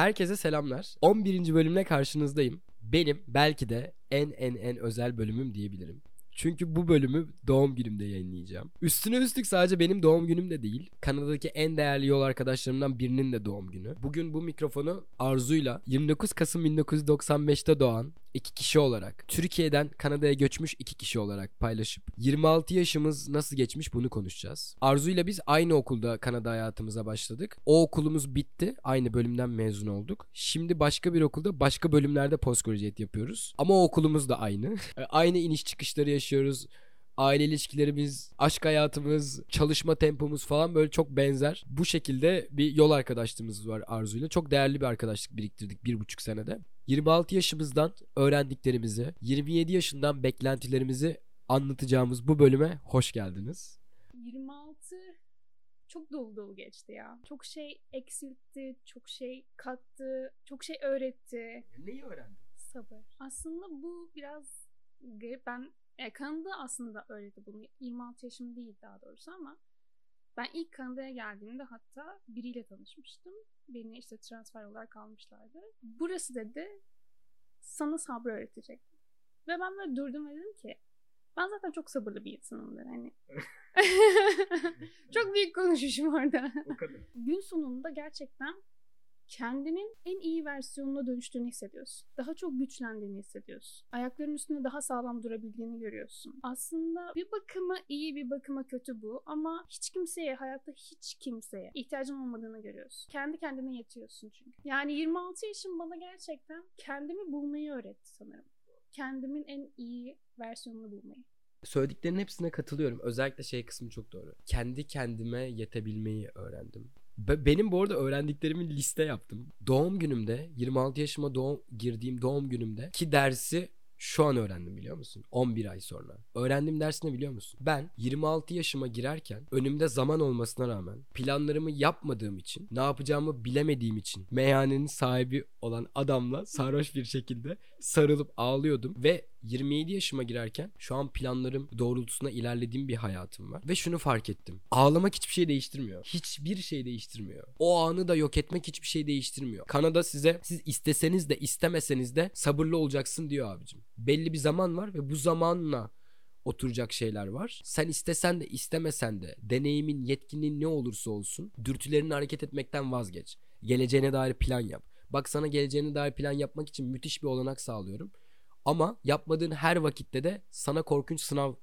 Herkese selamlar. 11. bölümle karşınızdayım. Benim belki de en en en özel bölümüm diyebilirim. Çünkü bu bölümü doğum günümde yayınlayacağım. Üstüne üstlük sadece benim doğum günüm de değil. Kanada'daki en değerli yol arkadaşlarımdan birinin de doğum günü. Bugün bu mikrofonu Arzu'yla 29 Kasım 1995'te doğan iki kişi olarak Türkiye'den Kanada'ya göçmüş iki kişi olarak paylaşıp 26 yaşımız nasıl geçmiş bunu konuşacağız. Arzu'yla biz aynı okulda Kanada hayatımıza başladık. O okulumuz bitti. Aynı bölümden mezun olduk. Şimdi başka bir okulda başka bölümlerde postgraduate yapıyoruz. Ama o okulumuz da aynı. aynı iniş çıkışları yaşıyoruz aile ilişkilerimiz, aşk hayatımız, çalışma tempomuz falan böyle çok benzer. Bu şekilde bir yol arkadaşlığımız var Arzu'yla. Çok değerli bir arkadaşlık biriktirdik bir buçuk senede. 26 yaşımızdan öğrendiklerimizi, 27 yaşından beklentilerimizi anlatacağımız bu bölüme hoş geldiniz. 26 çok dolu dolu geçti ya. Çok şey eksiltti, çok şey kattı, çok şey öğretti. Neyi öğrendin? Sabır. Aslında bu biraz garip. Ben e, Kanada aslında öğretti bunu. 26 yaşım değil daha doğrusu ama ben ilk Kanada'ya geldiğimde hatta biriyle tanışmıştım. Beni işte transfer olarak almışlardı. Burası dedi sana sabrı öğretecek. Ve ben böyle durdum ve dedim ki ben zaten çok sabırlı bir insanımdır hani. çok büyük konuşmuşum orada. O kadar. Gün sonunda gerçekten kendinin en iyi versiyonuna dönüştüğünü hissediyorsun. Daha çok güçlendiğini hissediyorsun. Ayaklarının üstünde daha sağlam durabildiğini görüyorsun. Aslında bir bakıma iyi bir bakıma kötü bu ama hiç kimseye hayatta hiç kimseye ihtiyacın olmadığını görüyorsun. Kendi kendine yetiyorsun çünkü. Yani 26 yaşım bana gerçekten kendimi bulmayı öğretti sanırım. Kendimin en iyi versiyonunu bulmayı. Söylediklerinin hepsine katılıyorum. Özellikle şey kısmı çok doğru. Kendi kendime yetebilmeyi öğrendim. Be- Benim bu arada öğrendiklerimi liste yaptım. Doğum günümde 26 yaşıma doğum girdiğim doğum günümde ki dersi şu an öğrendim biliyor musun? 11 ay sonra. Öğrendiğim ders ne biliyor musun? Ben 26 yaşıma girerken önümde zaman olmasına rağmen planlarımı yapmadığım için, ne yapacağımı bilemediğim için meyhanenin sahibi olan adamla sarhoş bir şekilde sarılıp ağlıyordum ve 27 yaşıma girerken şu an planlarım doğrultusunda ilerlediğim bir hayatım var. Ve şunu fark ettim. Ağlamak hiçbir şey değiştirmiyor. Hiçbir şey değiştirmiyor. O anı da yok etmek hiçbir şey değiştirmiyor. Kanada size siz isteseniz de istemeseniz de sabırlı olacaksın diyor abicim. Belli bir zaman var ve bu zamanla oturacak şeyler var. Sen istesen de istemesen de deneyimin, yetkinin ne olursa olsun dürtülerini hareket etmekten vazgeç. Geleceğine dair plan yap. Bak sana geleceğine dair plan yapmak için müthiş bir olanak sağlıyorum. Ama yapmadığın her vakitte de sana korkunç sınav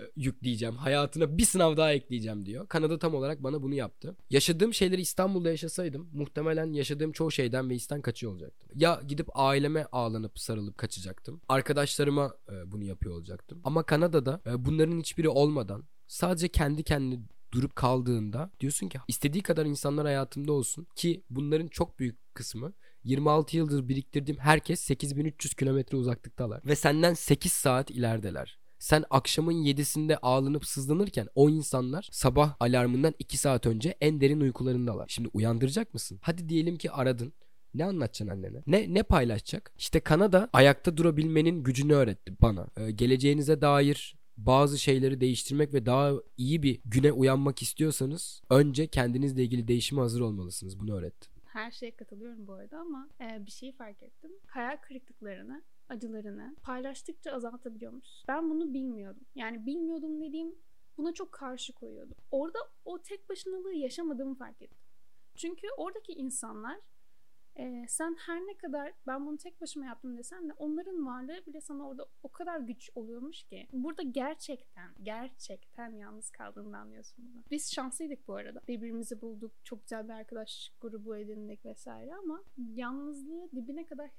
e, yükleyeceğim. Hayatına bir sınav daha ekleyeceğim diyor. Kanada tam olarak bana bunu yaptı. Yaşadığım şeyleri İstanbul'da yaşasaydım muhtemelen yaşadığım çoğu şeyden ve isten kaçıyor olacaktım. Ya gidip aileme ağlanıp sarılıp kaçacaktım. Arkadaşlarıma e, bunu yapıyor olacaktım. Ama Kanada'da e, bunların hiçbiri olmadan sadece kendi kendine durup kaldığında diyorsun ki istediği kadar insanlar hayatımda olsun ki bunların çok büyük kısmı 26 yıldır biriktirdiğim herkes 8300 kilometre uzaklıktalar ve senden 8 saat ilerideler. Sen akşamın 7'sinde ağlanıp sızlanırken o insanlar sabah alarmından 2 saat önce en derin uykularındalar. Şimdi uyandıracak mısın? Hadi diyelim ki aradın. Ne anlatacaksın annene? Ne ne paylaşacak? İşte Kanada ayakta durabilmenin gücünü öğretti bana. Ee, geleceğinize dair bazı şeyleri değiştirmek ve daha iyi bir güne uyanmak istiyorsanız önce kendinizle ilgili değişime hazır olmalısınız. Bunu öğretti. Her şeye katılıyorum bu arada ama e, bir şeyi fark ettim. Hayal kırıklıklarını, acılarını paylaştıkça azaltabiliyormuş. Ben bunu bilmiyordum. Yani bilmiyordum dediğim buna çok karşı koyuyordum. Orada o tek başınalığı yaşamadığımı fark ettim. Çünkü oradaki insanlar e, sen her ne kadar ben bunu tek başıma yaptım desen de onların varlığı bile sana orada o kadar güç oluyormuş ki. Burada gerçekten, gerçekten yalnız kaldığını anlıyorsun bunu. Biz şanslıydık bu arada. Birbirimizi bulduk, çok güzel bir arkadaş grubu edindik vesaire ama yalnızlığı dibine kadar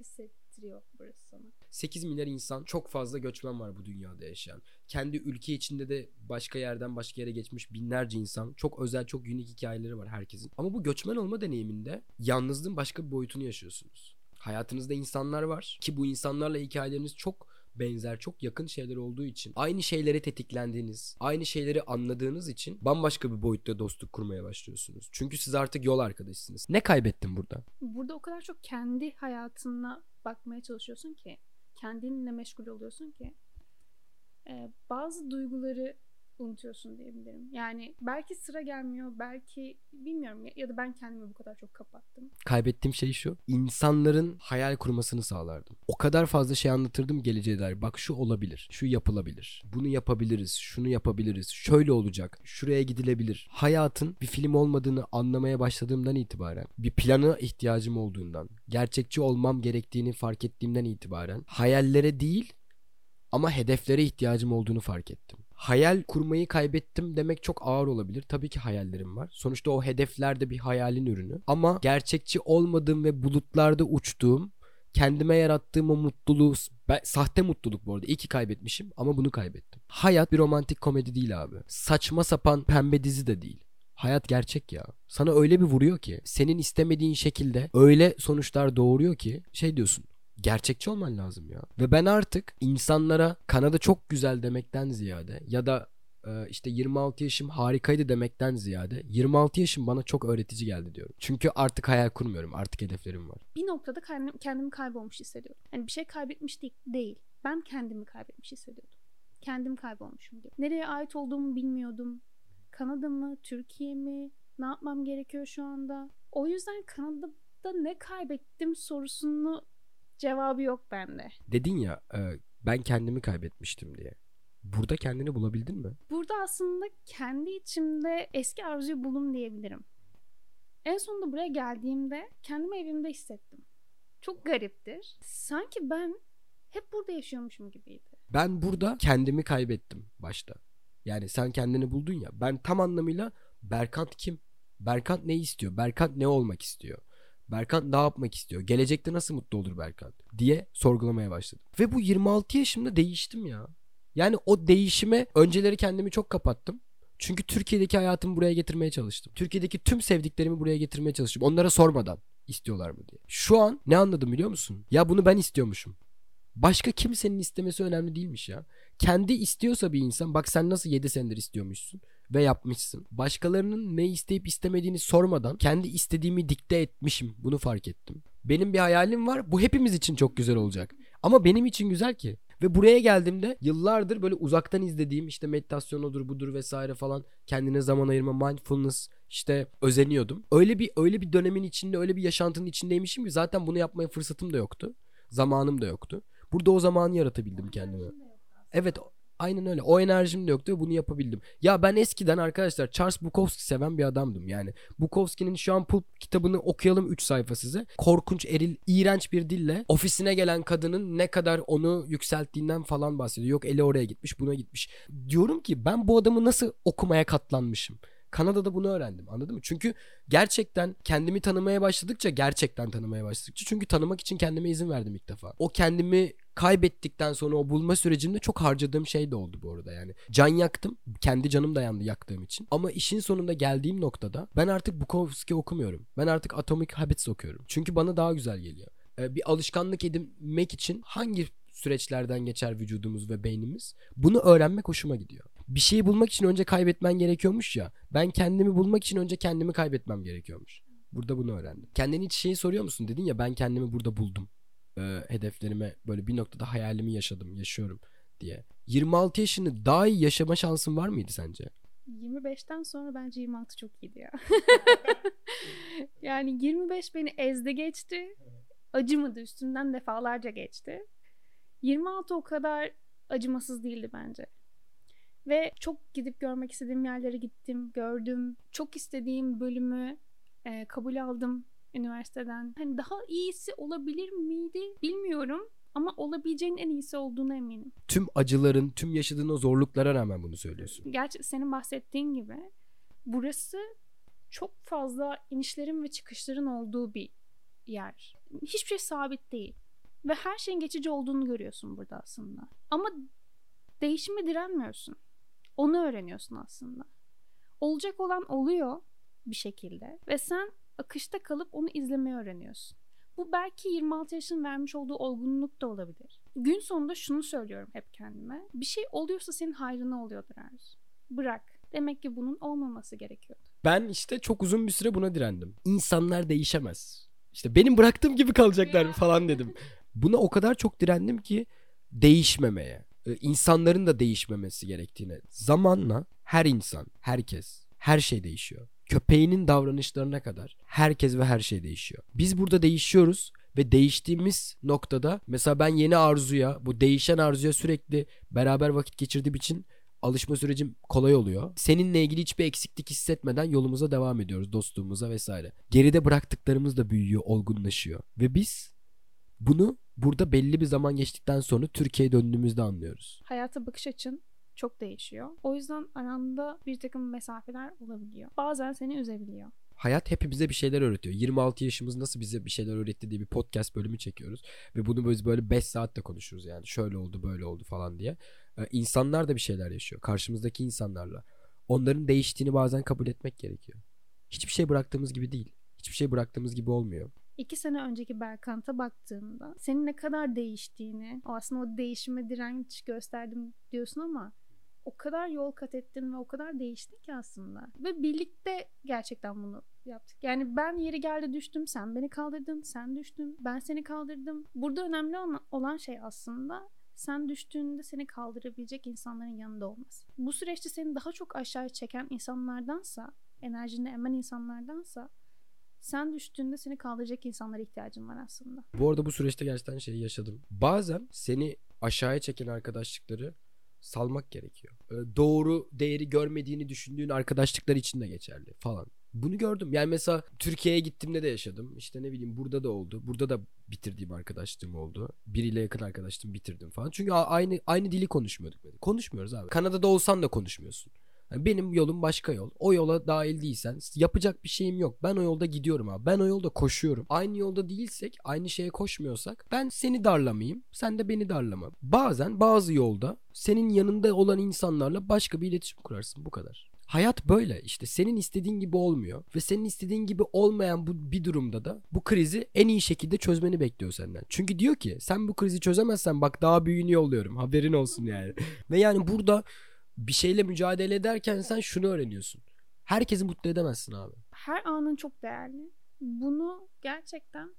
hissettiriyor burası sana. 8 milyar insan çok fazla göçmen var bu dünyada yaşayan. Kendi ülke içinde de başka yerden başka yere geçmiş binlerce insan. Çok özel, çok unik hikayeleri var herkesin. Ama bu göçmen olma deneyiminde yalnızlığın başka bir boyutunu yaşıyorsunuz. Hayatınızda insanlar var ki bu insanlarla hikayeleriniz çok benzer, çok yakın şeyler olduğu için aynı şeylere tetiklendiğiniz, aynı şeyleri anladığınız için bambaşka bir boyutta dostluk kurmaya başlıyorsunuz. Çünkü siz artık yol arkadaşısınız. Ne kaybettin burada? Burada o kadar çok kendi hayatına bakmaya çalışıyorsun ki, kendinle meşgul oluyorsun ki e, bazı duyguları unutuyorsun diyebilirim. Yani belki sıra gelmiyor, belki bilmiyorum ya, ya da ben kendimi bu kadar çok kapattım. Kaybettiğim şey şu. insanların hayal kurmasını sağlardım. O kadar fazla şey anlatırdım geleceğe dair. Bak şu olabilir. Şu yapılabilir. Bunu yapabiliriz. Şunu yapabiliriz. Şöyle olacak. Şuraya gidilebilir. Hayatın bir film olmadığını anlamaya başladığımdan itibaren bir plana ihtiyacım olduğundan, gerçekçi olmam gerektiğini fark ettiğimden itibaren hayallere değil ama hedeflere ihtiyacım olduğunu fark ettim. Hayal kurmayı kaybettim demek çok ağır olabilir. Tabii ki hayallerim var. Sonuçta o hedefler de bir hayalin ürünü. Ama gerçekçi olmadığım ve bulutlarda uçtuğum kendime yarattığım o mutluluğu ben, sahte mutluluk bu arada iyi ki kaybetmişim ama bunu kaybettim. Hayat bir romantik komedi değil abi. Saçma sapan pembe dizi de değil. Hayat gerçek ya. Sana öyle bir vuruyor ki senin istemediğin şekilde öyle sonuçlar doğuruyor ki şey diyorsun gerçekçi olman lazım ya. Ve ben artık insanlara Kanada çok güzel demekten ziyade ya da e, işte 26 yaşım harikaydı demekten ziyade 26 yaşım bana çok öğretici geldi diyorum. Çünkü artık hayal kurmuyorum. Artık hedeflerim var. Bir noktada kendim, kendimi kaybolmuş hissediyorum. Yani bir şey kaybetmiş değil. Ben kendimi kaybetmiş hissediyordum. Kendim kaybolmuşum gibi. Nereye ait olduğumu bilmiyordum. Kanada mı? Türkiye mi? Ne yapmam gerekiyor şu anda? O yüzden Kanada'da ne kaybettim sorusunu cevabı yok bende. Dedin ya e, ben kendimi kaybetmiştim diye. Burada kendini bulabildin mi? Burada aslında kendi içimde eski arzuyu buldum diyebilirim. En sonunda buraya geldiğimde kendimi evimde hissettim. Çok gariptir. Sanki ben hep burada yaşıyormuşum gibiydi. Ben burada kendimi kaybettim başta. Yani sen kendini buldun ya. Ben tam anlamıyla Berkant kim? Berkant ne istiyor? Berkant ne olmak istiyor? Berkant ne yapmak istiyor? Gelecekte nasıl mutlu olur Berkant? diye sorgulamaya başladım. Ve bu 26 yaşımda değiştim ya. Yani o değişime önceleri kendimi çok kapattım. Çünkü Türkiye'deki hayatımı buraya getirmeye çalıştım. Türkiye'deki tüm sevdiklerimi buraya getirmeye çalıştım. Onlara sormadan istiyorlar mı diye. Şu an ne anladım biliyor musun? Ya bunu ben istiyormuşum. Başka kimsenin istemesi önemli değilmiş ya. Kendi istiyorsa bir insan bak sen nasıl 7 senedir istiyormuşsun ve yapmışsın. Başkalarının ne isteyip istemediğini sormadan kendi istediğimi dikte etmişim. Bunu fark ettim. Benim bir hayalim var. Bu hepimiz için çok güzel olacak. Ama benim için güzel ki. Ve buraya geldiğimde yıllardır böyle uzaktan izlediğim işte meditasyon odur budur vesaire falan kendine zaman ayırma mindfulness işte özeniyordum. Öyle bir öyle bir dönemin içinde öyle bir yaşantının içindeymişim ki zaten bunu yapmaya fırsatım da yoktu. Zamanım da yoktu. Burada o zamanı yaratabildim kendime. Evet aynen öyle. O enerjim de yoktu ve bunu yapabildim. Ya ben eskiden arkadaşlar Charles Bukowski seven bir adamdım yani. Bukowski'nin şu an Pulp kitabını okuyalım 3 sayfa size. Korkunç, eril, iğrenç bir dille ofisine gelen kadının ne kadar onu yükselttiğinden falan bahsediyor. Yok eli oraya gitmiş, buna gitmiş. Diyorum ki ben bu adamı nasıl okumaya katlanmışım? Kanada'da bunu öğrendim anladın mı? Çünkü gerçekten kendimi tanımaya başladıkça gerçekten tanımaya başladıkça çünkü tanımak için kendime izin verdim ilk defa. O kendimi kaybettikten sonra o bulma sürecimde çok harcadığım şey de oldu bu arada yani. Can yaktım. Kendi canım dayandı yaktığım için. Ama işin sonunda geldiğim noktada ben artık Bukowski okumuyorum. Ben artık Atomic Habits okuyorum. Çünkü bana daha güzel geliyor. Ee, bir alışkanlık edinmek için hangi süreçlerden geçer vücudumuz ve beynimiz? Bunu öğrenmek hoşuma gidiyor. Bir şeyi bulmak için önce kaybetmen gerekiyormuş ya. Ben kendimi bulmak için önce kendimi kaybetmem gerekiyormuş. Burada bunu öğrendim. Kendini hiç şeyi soruyor musun? Dedin ya ben kendimi burada buldum e, hedeflerime böyle bir noktada hayalimi yaşadım, yaşıyorum diye. 26 yaşını daha iyi yaşama şansın var mıydı sence? 25'ten sonra bence 26 çok iyiydi ya. yani 25 beni ezdi geçti. Acımadı üstünden defalarca geçti. 26 o kadar acımasız değildi bence. Ve çok gidip görmek istediğim yerlere gittim, gördüm. Çok istediğim bölümü e, kabul aldım üniversiteden. Hani daha iyisi olabilir miydi bilmiyorum ama olabileceğin en iyisi olduğunu eminim. Tüm acıların, tüm yaşadığın o zorluklara rağmen bunu söylüyorsun. Gerçi senin bahsettiğin gibi burası çok fazla inişlerin ve çıkışların olduğu bir yer. Hiçbir şey sabit değil. Ve her şeyin geçici olduğunu görüyorsun burada aslında. Ama değişime direnmiyorsun. Onu öğreniyorsun aslında. Olacak olan oluyor bir şekilde ve sen akışta kalıp onu izlemeyi öğreniyorsun. Bu belki 26 yaşın vermiş olduğu olgunluk da olabilir. Gün sonunda şunu söylüyorum hep kendime. Bir şey oluyorsa senin hayrına oluyordur Arzu. Bırak. Demek ki bunun olmaması gerekiyordu. Ben işte çok uzun bir süre buna direndim. İnsanlar değişemez. İşte benim bıraktığım gibi kalacaklar falan dedim. Buna o kadar çok direndim ki değişmemeye. e, insanların da değişmemesi gerektiğine. Zamanla her insan, herkes, her şey değişiyor. Köpeğinin davranışlarına kadar herkes ve her şey değişiyor. Biz burada değişiyoruz ve değiştiğimiz noktada mesela ben yeni arzuya, bu değişen arzuya sürekli beraber vakit geçirdiğim için alışma sürecim kolay oluyor. Seninle ilgili hiçbir eksiklik hissetmeden yolumuza devam ediyoruz dostluğumuza vesaire. Geride bıraktıklarımız da büyüyor, olgunlaşıyor. Ve biz bunu burada belli bir zaman geçtikten sonra Türkiye'ye döndüğümüzde anlıyoruz. Hayata bakış açın çok değişiyor. O yüzden aranda bir takım mesafeler olabiliyor. Bazen seni üzebiliyor. Hayat hepimize bir şeyler öğretiyor. 26 yaşımız nasıl bize bir şeyler öğretti diye bir podcast bölümü çekiyoruz. Ve bunu böyle böyle 5 saatte konuşuruz yani. Şöyle oldu böyle oldu falan diye. Ee, insanlar da bir şeyler yaşıyor. Karşımızdaki insanlarla. Onların değiştiğini bazen kabul etmek gerekiyor. Hiçbir şey bıraktığımız gibi değil. Hiçbir şey bıraktığımız gibi olmuyor. İki sene önceki Berkant'a baktığında senin ne kadar değiştiğini, o aslında o değişime direnç gösterdim diyorsun ama o kadar yol kat ettin ve o kadar değiştin ki aslında. Ve birlikte gerçekten bunu yaptık. Yani ben yeri geldi düştüm, sen beni kaldırdın, sen düştün, ben seni kaldırdım. Burada önemli olan şey aslında sen düştüğünde seni kaldırabilecek insanların yanında olması. Bu süreçte seni daha çok aşağı çeken insanlardansa, enerjini emen insanlardansa sen düştüğünde seni kaldıracak insanlara ihtiyacın var aslında. Bu arada bu süreçte gerçekten şeyi yaşadım. Bazen seni aşağıya çeken arkadaşlıkları salmak gerekiyor. Doğru değeri görmediğini düşündüğün arkadaşlıklar için de geçerli falan. Bunu gördüm. Yani mesela Türkiye'ye gittiğimde de yaşadım. İşte ne bileyim burada da oldu. Burada da bitirdiğim arkadaşlığım oldu. Biriyle yakın arkadaşlığımı bitirdim falan. Çünkü aynı aynı dili konuşmuyorduk. Konuşmuyoruz abi. Kanada'da olsan da konuşmuyorsun. Benim yolum başka yol. O yola dahil değilsen yapacak bir şeyim yok. Ben o yolda gidiyorum abi. Ben o yolda koşuyorum. Aynı yolda değilsek, aynı şeye koşmuyorsak ben seni darlamayayım. Sen de beni darlama. Bazen bazı yolda senin yanında olan insanlarla başka bir iletişim kurarsın. Bu kadar. Hayat böyle işte senin istediğin gibi olmuyor ve senin istediğin gibi olmayan bu bir durumda da bu krizi en iyi şekilde çözmeni bekliyor senden. Çünkü diyor ki sen bu krizi çözemezsen bak daha büyüğünü yolluyorum haberin olsun yani. ve yani burada bir şeyle mücadele ederken sen şunu öğreniyorsun. Herkesi mutlu edemezsin abi. Her anın çok değerli. Bunu gerçekten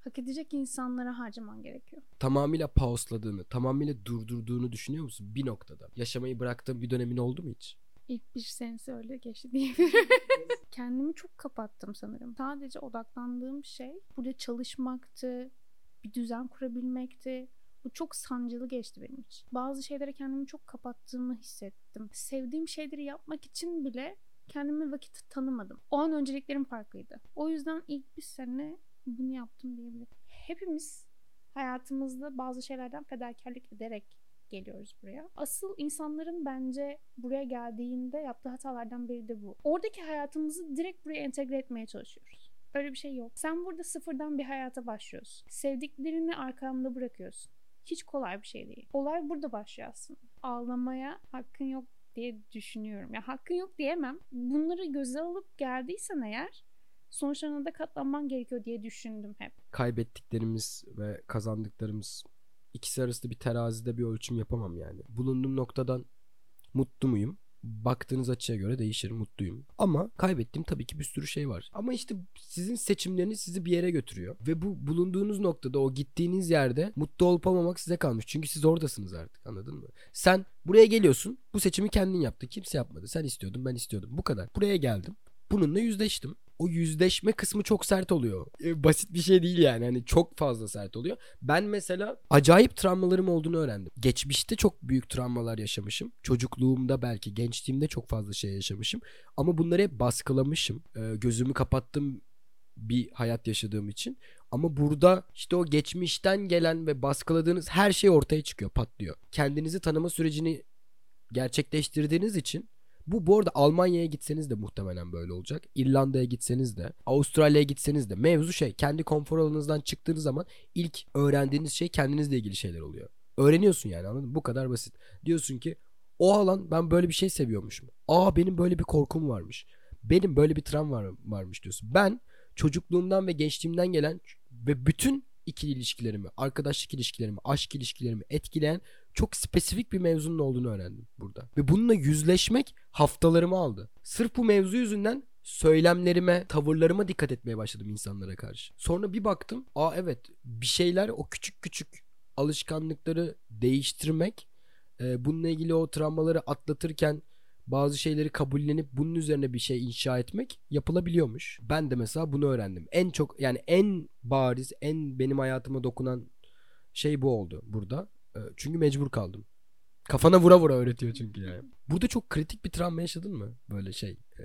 hak edecek insanlara harcaman gerekiyor. Tamamıyla pausladığını, tamamıyla durdurduğunu düşünüyor musun bir noktada? Yaşamayı bıraktığın bir dönemin oldu mu hiç? İlk bir senesi öyle geçti diyebilirim. Kendimi çok kapattım sanırım. Sadece odaklandığım şey burada çalışmaktı, bir düzen kurabilmekti. Bu çok sancılı geçti benim için. Bazı şeylere kendimi çok kapattığımı hissettim. Sevdiğim şeyleri yapmak için bile kendime vakit tanımadım. O an önceliklerim farklıydı. O yüzden ilk bir sene bunu yaptım diyebilirim. Hepimiz hayatımızda bazı şeylerden fedakarlık ederek geliyoruz buraya. Asıl insanların bence buraya geldiğinde yaptığı hatalardan biri de bu. Oradaki hayatımızı direkt buraya entegre etmeye çalışıyoruz. Öyle bir şey yok. Sen burada sıfırdan bir hayata başlıyorsun. Sevdiklerini arkanda bırakıyorsun. Hiç kolay bir şey değil. Olay burada başlıyor aslında. Ağlamaya hakkın yok diye düşünüyorum. Ya hakkın yok diyemem. Bunları göze alıp geldiysen eğer sonuçlarına da katlanman gerekiyor diye düşündüm hep. Kaybettiklerimiz ve kazandıklarımız ikisi arasında bir terazide bir ölçüm yapamam yani. Bulunduğum noktadan mutlu muyum? Baktığınız açıya göre değişir mutluyum. Ama kaybettiğim tabii ki bir sürü şey var. Ama işte sizin seçimleriniz sizi bir yere götürüyor. Ve bu bulunduğunuz noktada o gittiğiniz yerde mutlu olup olmamak size kalmış. Çünkü siz oradasınız artık anladın mı? Sen buraya geliyorsun bu seçimi kendin yaptın. Kimse yapmadı. Sen istiyordun ben istiyordum. Bu kadar. Buraya geldim. Bununla yüzleştim o yüzleşme kısmı çok sert oluyor. E, basit bir şey değil yani. Hani çok fazla sert oluyor. Ben mesela acayip travmalarım olduğunu öğrendim. Geçmişte çok büyük travmalar yaşamışım. Çocukluğumda belki gençliğimde çok fazla şey yaşamışım. Ama bunları hep baskılamışım. E, gözümü kapattım bir hayat yaşadığım için. Ama burada işte o geçmişten gelen ve baskıladığınız her şey ortaya çıkıyor, patlıyor. Kendinizi tanıma sürecini gerçekleştirdiğiniz için bu bu arada Almanya'ya gitseniz de muhtemelen böyle olacak. İrlanda'ya gitseniz de, Avustralya'ya gitseniz de mevzu şey kendi konfor alanınızdan çıktığınız zaman ilk öğrendiğiniz şey kendinizle ilgili şeyler oluyor. Öğreniyorsun yani anladın mı? Bu kadar basit. Diyorsun ki o alan ben böyle bir şey seviyormuşum. Aa benim böyle bir korkum varmış. Benim böyle bir travm var, varmış diyorsun. Ben çocukluğumdan ve gençliğimden gelen ve bütün ikili ilişkilerimi, arkadaşlık ilişkilerimi, aşk ilişkilerimi etkileyen çok spesifik bir mevzunun olduğunu öğrendim burada. Ve bununla yüzleşmek haftalarımı aldı. Sırf bu mevzu yüzünden söylemlerime, tavırlarıma dikkat etmeye başladım insanlara karşı. Sonra bir baktım, aa evet bir şeyler o küçük küçük alışkanlıkları değiştirmek e, bununla ilgili o travmaları atlatırken bazı şeyleri kabullenip bunun üzerine bir şey inşa etmek yapılabiliyormuş. Ben de mesela bunu öğrendim. En çok yani en bariz, en benim hayatıma dokunan şey bu oldu burada. E, çünkü mecbur kaldım. Kafana vura vura öğretiyor çünkü yani. Burada çok kritik bir travma yaşadın mı? Böyle şey. E,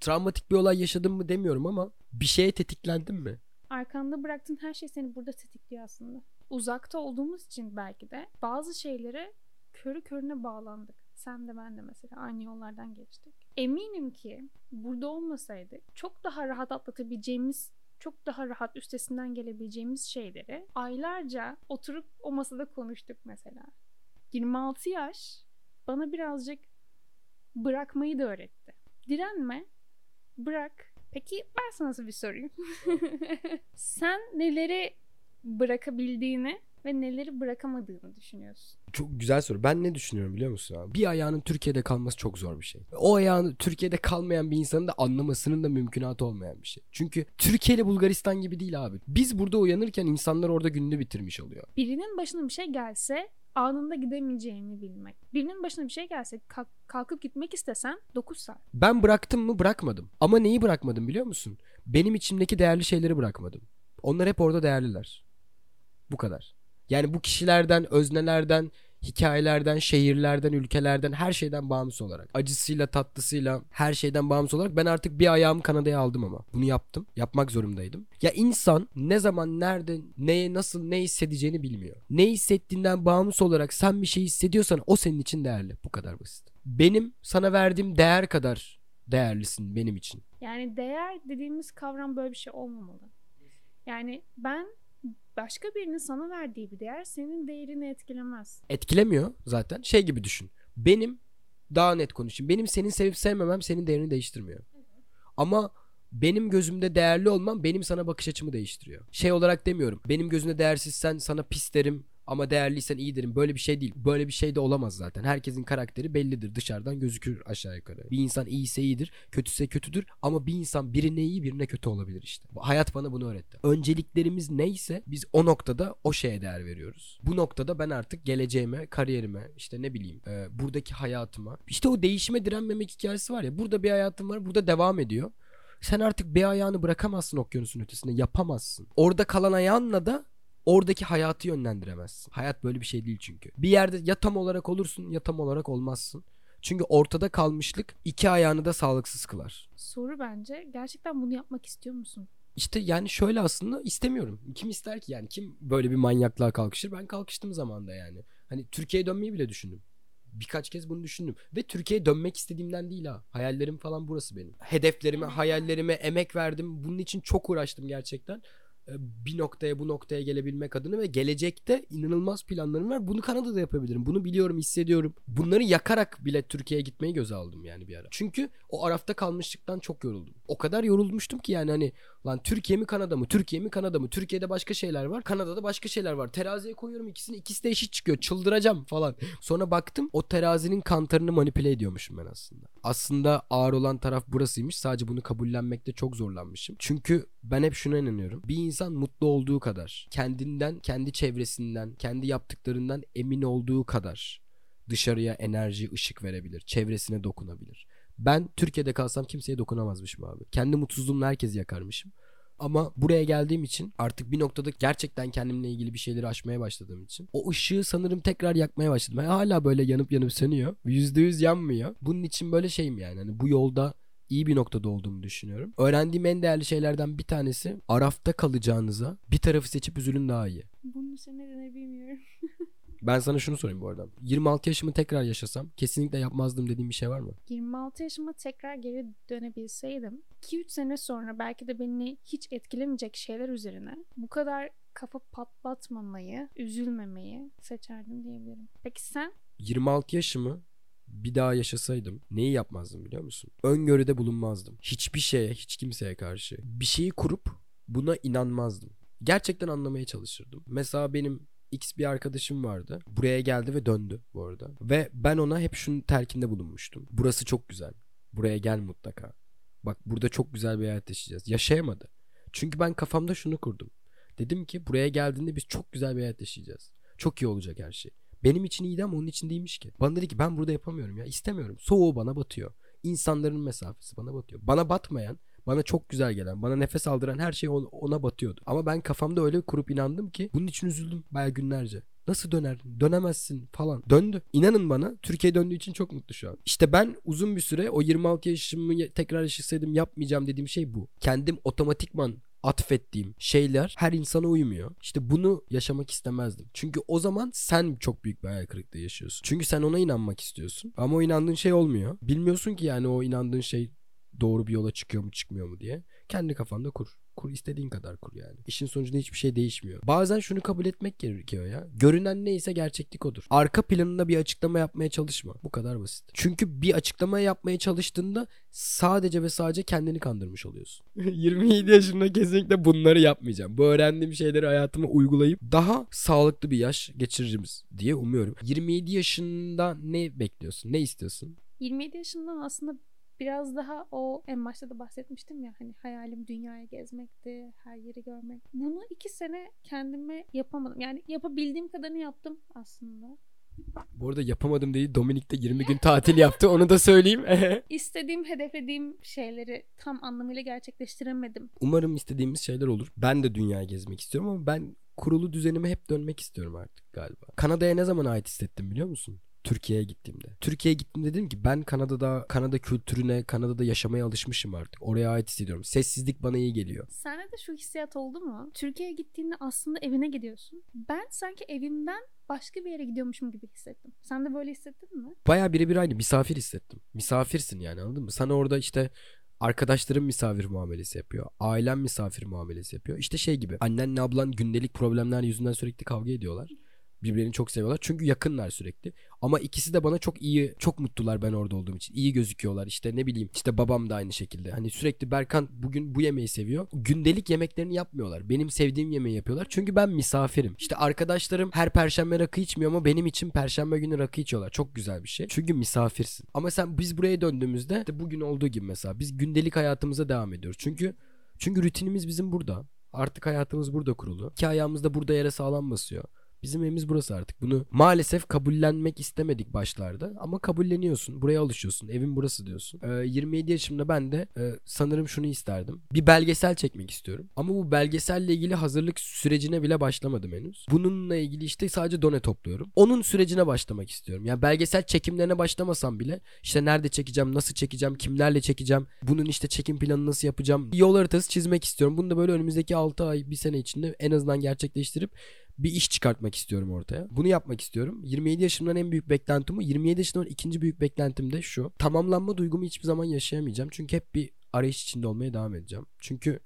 travmatik bir olay yaşadın mı demiyorum ama bir şeye tetiklendin mi? Arkanda bıraktığın her şey seni burada tetikliyor aslında. Uzakta olduğumuz için belki de bazı şeylere körü körüne bağlandık. Sen de ben de mesela aynı yollardan geçtik. Eminim ki burada olmasaydık çok daha rahat atlatabileceğimiz çok daha rahat üstesinden gelebileceğimiz şeyleri aylarca oturup o masada konuştuk mesela. 26 yaş bana birazcık bırakmayı da öğretti. Direnme, bırak. Peki ben sana nasıl bir sorayım? Sen neleri bırakabildiğini ve neleri bırakamadığını düşünüyorsun? Çok güzel soru. Ben ne düşünüyorum biliyor musun abi? Bir ayağının Türkiye'de kalması çok zor bir şey. O ayağını Türkiye'de kalmayan bir insanın da anlamasının da mümkünatı olmayan bir şey. Çünkü Türkiye ile Bulgaristan gibi değil abi. Biz burada uyanırken insanlar orada gününü bitirmiş oluyor. Birinin başına bir şey gelse anında gidemeyeceğini bilmek. Birinin başına bir şey gelse kalk- kalkıp gitmek istesen 9 saat. Ben bıraktım mı bırakmadım. Ama neyi bırakmadım biliyor musun? Benim içimdeki değerli şeyleri bırakmadım. Onlar hep orada değerliler. Bu kadar. Yani bu kişilerden, öznelerden, hikayelerden, şehirlerden, ülkelerden her şeyden bağımsız olarak. Acısıyla, tatlısıyla her şeyden bağımsız olarak ben artık bir ayağımı Kanada'ya aldım ama. Bunu yaptım. Yapmak zorundaydım. Ya insan ne zaman, nerede, neye, nasıl, ne hissedeceğini bilmiyor. Ne hissettiğinden bağımsız olarak sen bir şey hissediyorsan o senin için değerli. Bu kadar basit. Benim sana verdiğim değer kadar değerlisin benim için. Yani değer dediğimiz kavram böyle bir şey olmamalı. Yani ben başka birinin sana verdiği bir değer senin değerini etkilemez. Etkilemiyor zaten. Şey gibi düşün. Benim daha net konuşayım. Benim senin sevip sevmemem senin değerini değiştirmiyor. Ama benim gözümde değerli olmam benim sana bakış açımı değiştiriyor. Şey olarak demiyorum. Benim gözümde değersizsen sana pis derim ama değerliysen iyi derim. Böyle bir şey değil. Böyle bir şey de olamaz zaten. Herkesin karakteri bellidir. Dışarıdan gözükür aşağı yukarı. Bir insan iyiyse iyidir, kötüse kötüdür ama bir insan birine iyi birine kötü olabilir işte. Hayat bana bunu öğretti. Önceliklerimiz neyse biz o noktada o şeye değer veriyoruz. Bu noktada ben artık geleceğime, kariyerime, işte ne bileyim, e, buradaki hayatıma. işte o değişime direnmemek hikayesi var ya. Burada bir hayatım var, burada devam ediyor. Sen artık bir ayağını bırakamazsın okyanusun ötesinde. Yapamazsın. Orada kalan ayağınla da oradaki hayatı yönlendiremezsin. Hayat böyle bir şey değil çünkü. Bir yerde ya tam olarak olursun ya tam olarak olmazsın. Çünkü ortada kalmışlık iki ayağını da sağlıksız kılar. Soru bence gerçekten bunu yapmak istiyor musun? İşte yani şöyle aslında istemiyorum. Kim ister ki yani kim böyle bir manyaklığa kalkışır? Ben kalkıştım zamanda yani. Hani Türkiye'ye dönmeyi bile düşündüm. Birkaç kez bunu düşündüm. Ve Türkiye'ye dönmek istediğimden değil ha. Hayallerim falan burası benim. Hedeflerime, hayallerime emek verdim. Bunun için çok uğraştım gerçekten. Ee, Bir noktaya bu noktaya gelebilmek adına ve gelecekte inanılmaz planlarım var. Bunu Kanada'da yapabilirim. Bunu biliyorum, hissediyorum. Bunları yakarak bile Türkiye'ye gitmeyi göze aldım yani bir ara. Çünkü o arafta kalmışlıktan çok yoruldum. O kadar yorulmuştum ki yani hani lan Türkiye mi Kanada mı? Türkiye mi Kanada mı? Türkiye'de başka şeyler var. Kanada'da başka şeyler var. Teraziye koyuyorum ikisini. ikisi de eşit çıkıyor. Çıldıracağım falan. Sonra baktım o terazinin kantarını manipüle ediyormuşum ben aslında. Aslında ağır olan taraf burasıymış. Sadece bunu kabullenmekte çok zorlanmışım. Çünkü ben hep şuna inanıyorum. Bir insan mutlu olduğu kadar, kendinden, kendi çevresinden, kendi yaptıklarından emin olduğu kadar dışarıya enerji, ışık verebilir. Çevresine dokunabilir. Ben Türkiye'de kalsam kimseye dokunamazmışım abi. Kendi mutsuzluğumla herkesi yakarmışım. Ama buraya geldiğim için artık bir noktada gerçekten kendimle ilgili bir şeyleri aşmaya başladığım için o ışığı sanırım tekrar yakmaya başladım. Yani hala böyle yanıp yanıp sönüyor. Yüzde yüz yanmıyor. Bunun için böyle şeyim yani. Hani bu yolda iyi bir noktada olduğumu düşünüyorum. Öğrendiğim en değerli şeylerden bir tanesi arafta kalacağınıza bir tarafı seçip üzülün daha iyi. Bunun üzerine ne bilmiyorum. Ben sana şunu sorayım bu arada. 26 yaşımı tekrar yaşasam kesinlikle yapmazdım dediğim bir şey var mı? 26 yaşıma tekrar geri dönebilseydim 2-3 sene sonra belki de beni hiç etkilemeyecek şeyler üzerine bu kadar kafa patlatmamayı, üzülmemeyi seçerdim diyebilirim. Peki sen? 26 yaşımı bir daha yaşasaydım neyi yapmazdım biliyor musun? Öngörüde bulunmazdım. Hiçbir şeye, hiç kimseye karşı. Bir şeyi kurup buna inanmazdım. Gerçekten anlamaya çalışırdım. Mesela benim X bir arkadaşım vardı. Buraya geldi ve döndü bu arada. Ve ben ona hep şunun terkinde bulunmuştum. Burası çok güzel. Buraya gel mutlaka. Bak burada çok güzel bir hayat yaşayacağız. Yaşayamadı. Çünkü ben kafamda şunu kurdum. Dedim ki buraya geldiğinde biz çok güzel bir hayat yaşayacağız. Çok iyi olacak her şey. Benim için iyiydi ama onun için değilmiş ki. Bana dedi ki ben burada yapamıyorum ya. istemiyorum. Soğuğu bana batıyor. İnsanların mesafesi bana batıyor. Bana batmayan bana çok güzel gelen, bana nefes aldıran her şey ona batıyordu. Ama ben kafamda öyle kurup inandım ki bunun için üzüldüm baya günlerce. Nasıl dönerdin? Dönemezsin falan. Döndü. İnanın bana Türkiye döndüğü için çok mutlu şu an. İşte ben uzun bir süre o 26 yaşımı tekrar yaşasaydım yapmayacağım dediğim şey bu. Kendim otomatikman atfettiğim şeyler her insana uymuyor. İşte bunu yaşamak istemezdim. Çünkü o zaman sen çok büyük bir hayal kırıklığı yaşıyorsun. Çünkü sen ona inanmak istiyorsun. Ama o inandığın şey olmuyor. Bilmiyorsun ki yani o inandığın şey doğru bir yola çıkıyor mu çıkmıyor mu diye. Kendi kafanda kur. Kur istediğin kadar kur yani. İşin sonucunda hiçbir şey değişmiyor. Bazen şunu kabul etmek gerekiyor ya. Görünen neyse gerçeklik odur. Arka planında bir açıklama yapmaya çalışma. Bu kadar basit. Çünkü bir açıklama yapmaya çalıştığında sadece ve sadece kendini kandırmış oluyorsun. 27 yaşında kesinlikle bunları yapmayacağım. Bu öğrendiğim şeyleri hayatıma uygulayıp daha sağlıklı bir yaş geçiririz diye umuyorum. 27 yaşında ne bekliyorsun? Ne istiyorsun? 27 yaşından aslında biraz daha o en başta da bahsetmiştim ya hani hayalim dünyaya gezmekti, her yeri görmek. Bunu iki sene kendime yapamadım. Yani yapabildiğim kadarını yaptım aslında. Bu arada yapamadım değil Dominik'te 20 gün tatil yaptı onu da söyleyeyim. İstediğim, hedeflediğim şeyleri tam anlamıyla gerçekleştiremedim. Umarım istediğimiz şeyler olur. Ben de dünyayı gezmek istiyorum ama ben kurulu düzenime hep dönmek istiyorum artık galiba. Kanada'ya ne zaman ait hissettim biliyor musun? Türkiye'ye gittiğimde. Türkiye'ye gittiğimde dedim ki ben Kanada'da Kanada kültürüne, Kanada'da yaşamaya alışmışım artık. Oraya ait hissediyorum. Sessizlik bana iyi geliyor. Sende de şu hissiyat oldu mu? Türkiye'ye gittiğinde aslında evine gidiyorsun. Ben sanki evimden başka bir yere gidiyormuşum gibi hissettim. Sen de böyle hissettin mi? Baya birebir aynı. Misafir hissettim. Misafirsin yani anladın mı? Sana orada işte arkadaşlarım misafir muamelesi yapıyor. Ailem misafir muamelesi yapıyor. İşte şey gibi annenle ablan gündelik problemler yüzünden sürekli kavga ediyorlar. Birbirlerini çok seviyorlar. Çünkü yakınlar sürekli. Ama ikisi de bana çok iyi, çok mutlular ben orada olduğum için. İyi gözüküyorlar. İşte ne bileyim. işte babam da aynı şekilde. Hani sürekli Berkan bugün bu yemeği seviyor. Gündelik yemeklerini yapmıyorlar. Benim sevdiğim yemeği yapıyorlar. Çünkü ben misafirim. İşte arkadaşlarım her perşembe rakı içmiyor ama benim için perşembe günü rakı içiyorlar. Çok güzel bir şey. Çünkü misafirsin. Ama sen biz buraya döndüğümüzde işte bugün olduğu gibi mesela biz gündelik hayatımıza devam ediyoruz. Çünkü çünkü rutinimiz bizim burada. Artık hayatımız burada kurulu. İki ayağımız da burada yere sağlam basıyor. Bizim evimiz burası artık. Bunu maalesef kabullenmek istemedik başlarda ama kabulleniyorsun. Buraya alışıyorsun. Evim burası diyorsun. Ee, 27 yaşımda ben de e, sanırım şunu isterdim. Bir belgesel çekmek istiyorum. Ama bu belgeselle ilgili hazırlık sürecine bile başlamadım henüz. Bununla ilgili işte sadece done topluyorum. Onun sürecine başlamak istiyorum. Yani belgesel çekimlerine başlamasam bile işte nerede çekeceğim, nasıl çekeceğim, kimlerle çekeceğim, bunun işte çekim planı nasıl yapacağım, yol haritası çizmek istiyorum. Bunu da böyle önümüzdeki 6 ay, bir sene içinde en azından gerçekleştirip bir iş çıkartmak istiyorum ortaya. Bunu yapmak istiyorum. 27 yaşımdan en büyük beklentim bu. 27 yaşından ikinci büyük beklentim de şu. Tamamlanma duygumu hiçbir zaman yaşayamayacağım. Çünkü hep bir arayış içinde olmaya devam edeceğim. Çünkü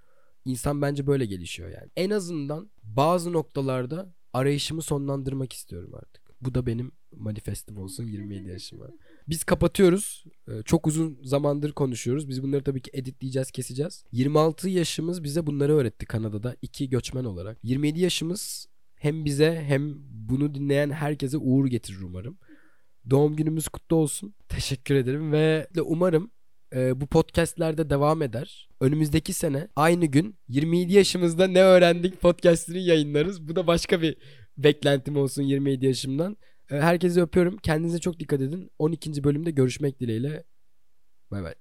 insan bence böyle gelişiyor yani. En azından bazı noktalarda arayışımı sonlandırmak istiyorum artık. Bu da benim manifestim olsun 27 yaşıma. Biz kapatıyoruz. Ee, çok uzun zamandır konuşuyoruz. Biz bunları tabii ki editleyeceğiz, keseceğiz. 26 yaşımız bize bunları öğretti Kanada'da iki göçmen olarak. 27 yaşımız hem bize hem bunu dinleyen herkese uğur getirir umarım. Doğum günümüz kutlu olsun. Teşekkür ederim ve umarım e, bu podcastlerde devam eder. Önümüzdeki sene aynı gün 27 yaşımızda ne öğrendik podcastini yayınlarız. Bu da başka bir beklentim olsun 27 yaşımdan. E, herkese öpüyorum. Kendinize çok dikkat edin. 12. bölümde görüşmek dileğiyle. Bay bay.